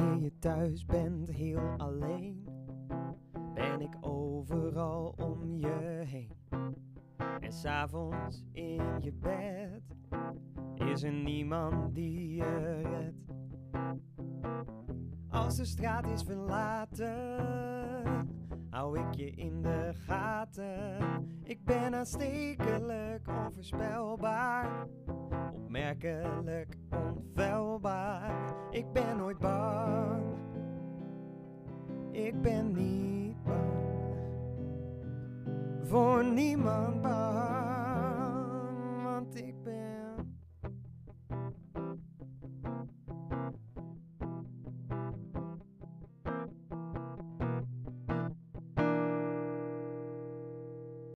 Wanneer je thuis bent, heel alleen, ben ik overal om je heen. En s'avonds in je bed is er niemand die je redt. Als de straat is verlaten, hou ik je in de gaten. Ik ben aanstekelijk, onvoorspelbaar, opmerkelijk, onfeilbaar. Ik ben nooit bang, ik ben niet bang, voor niemand bang.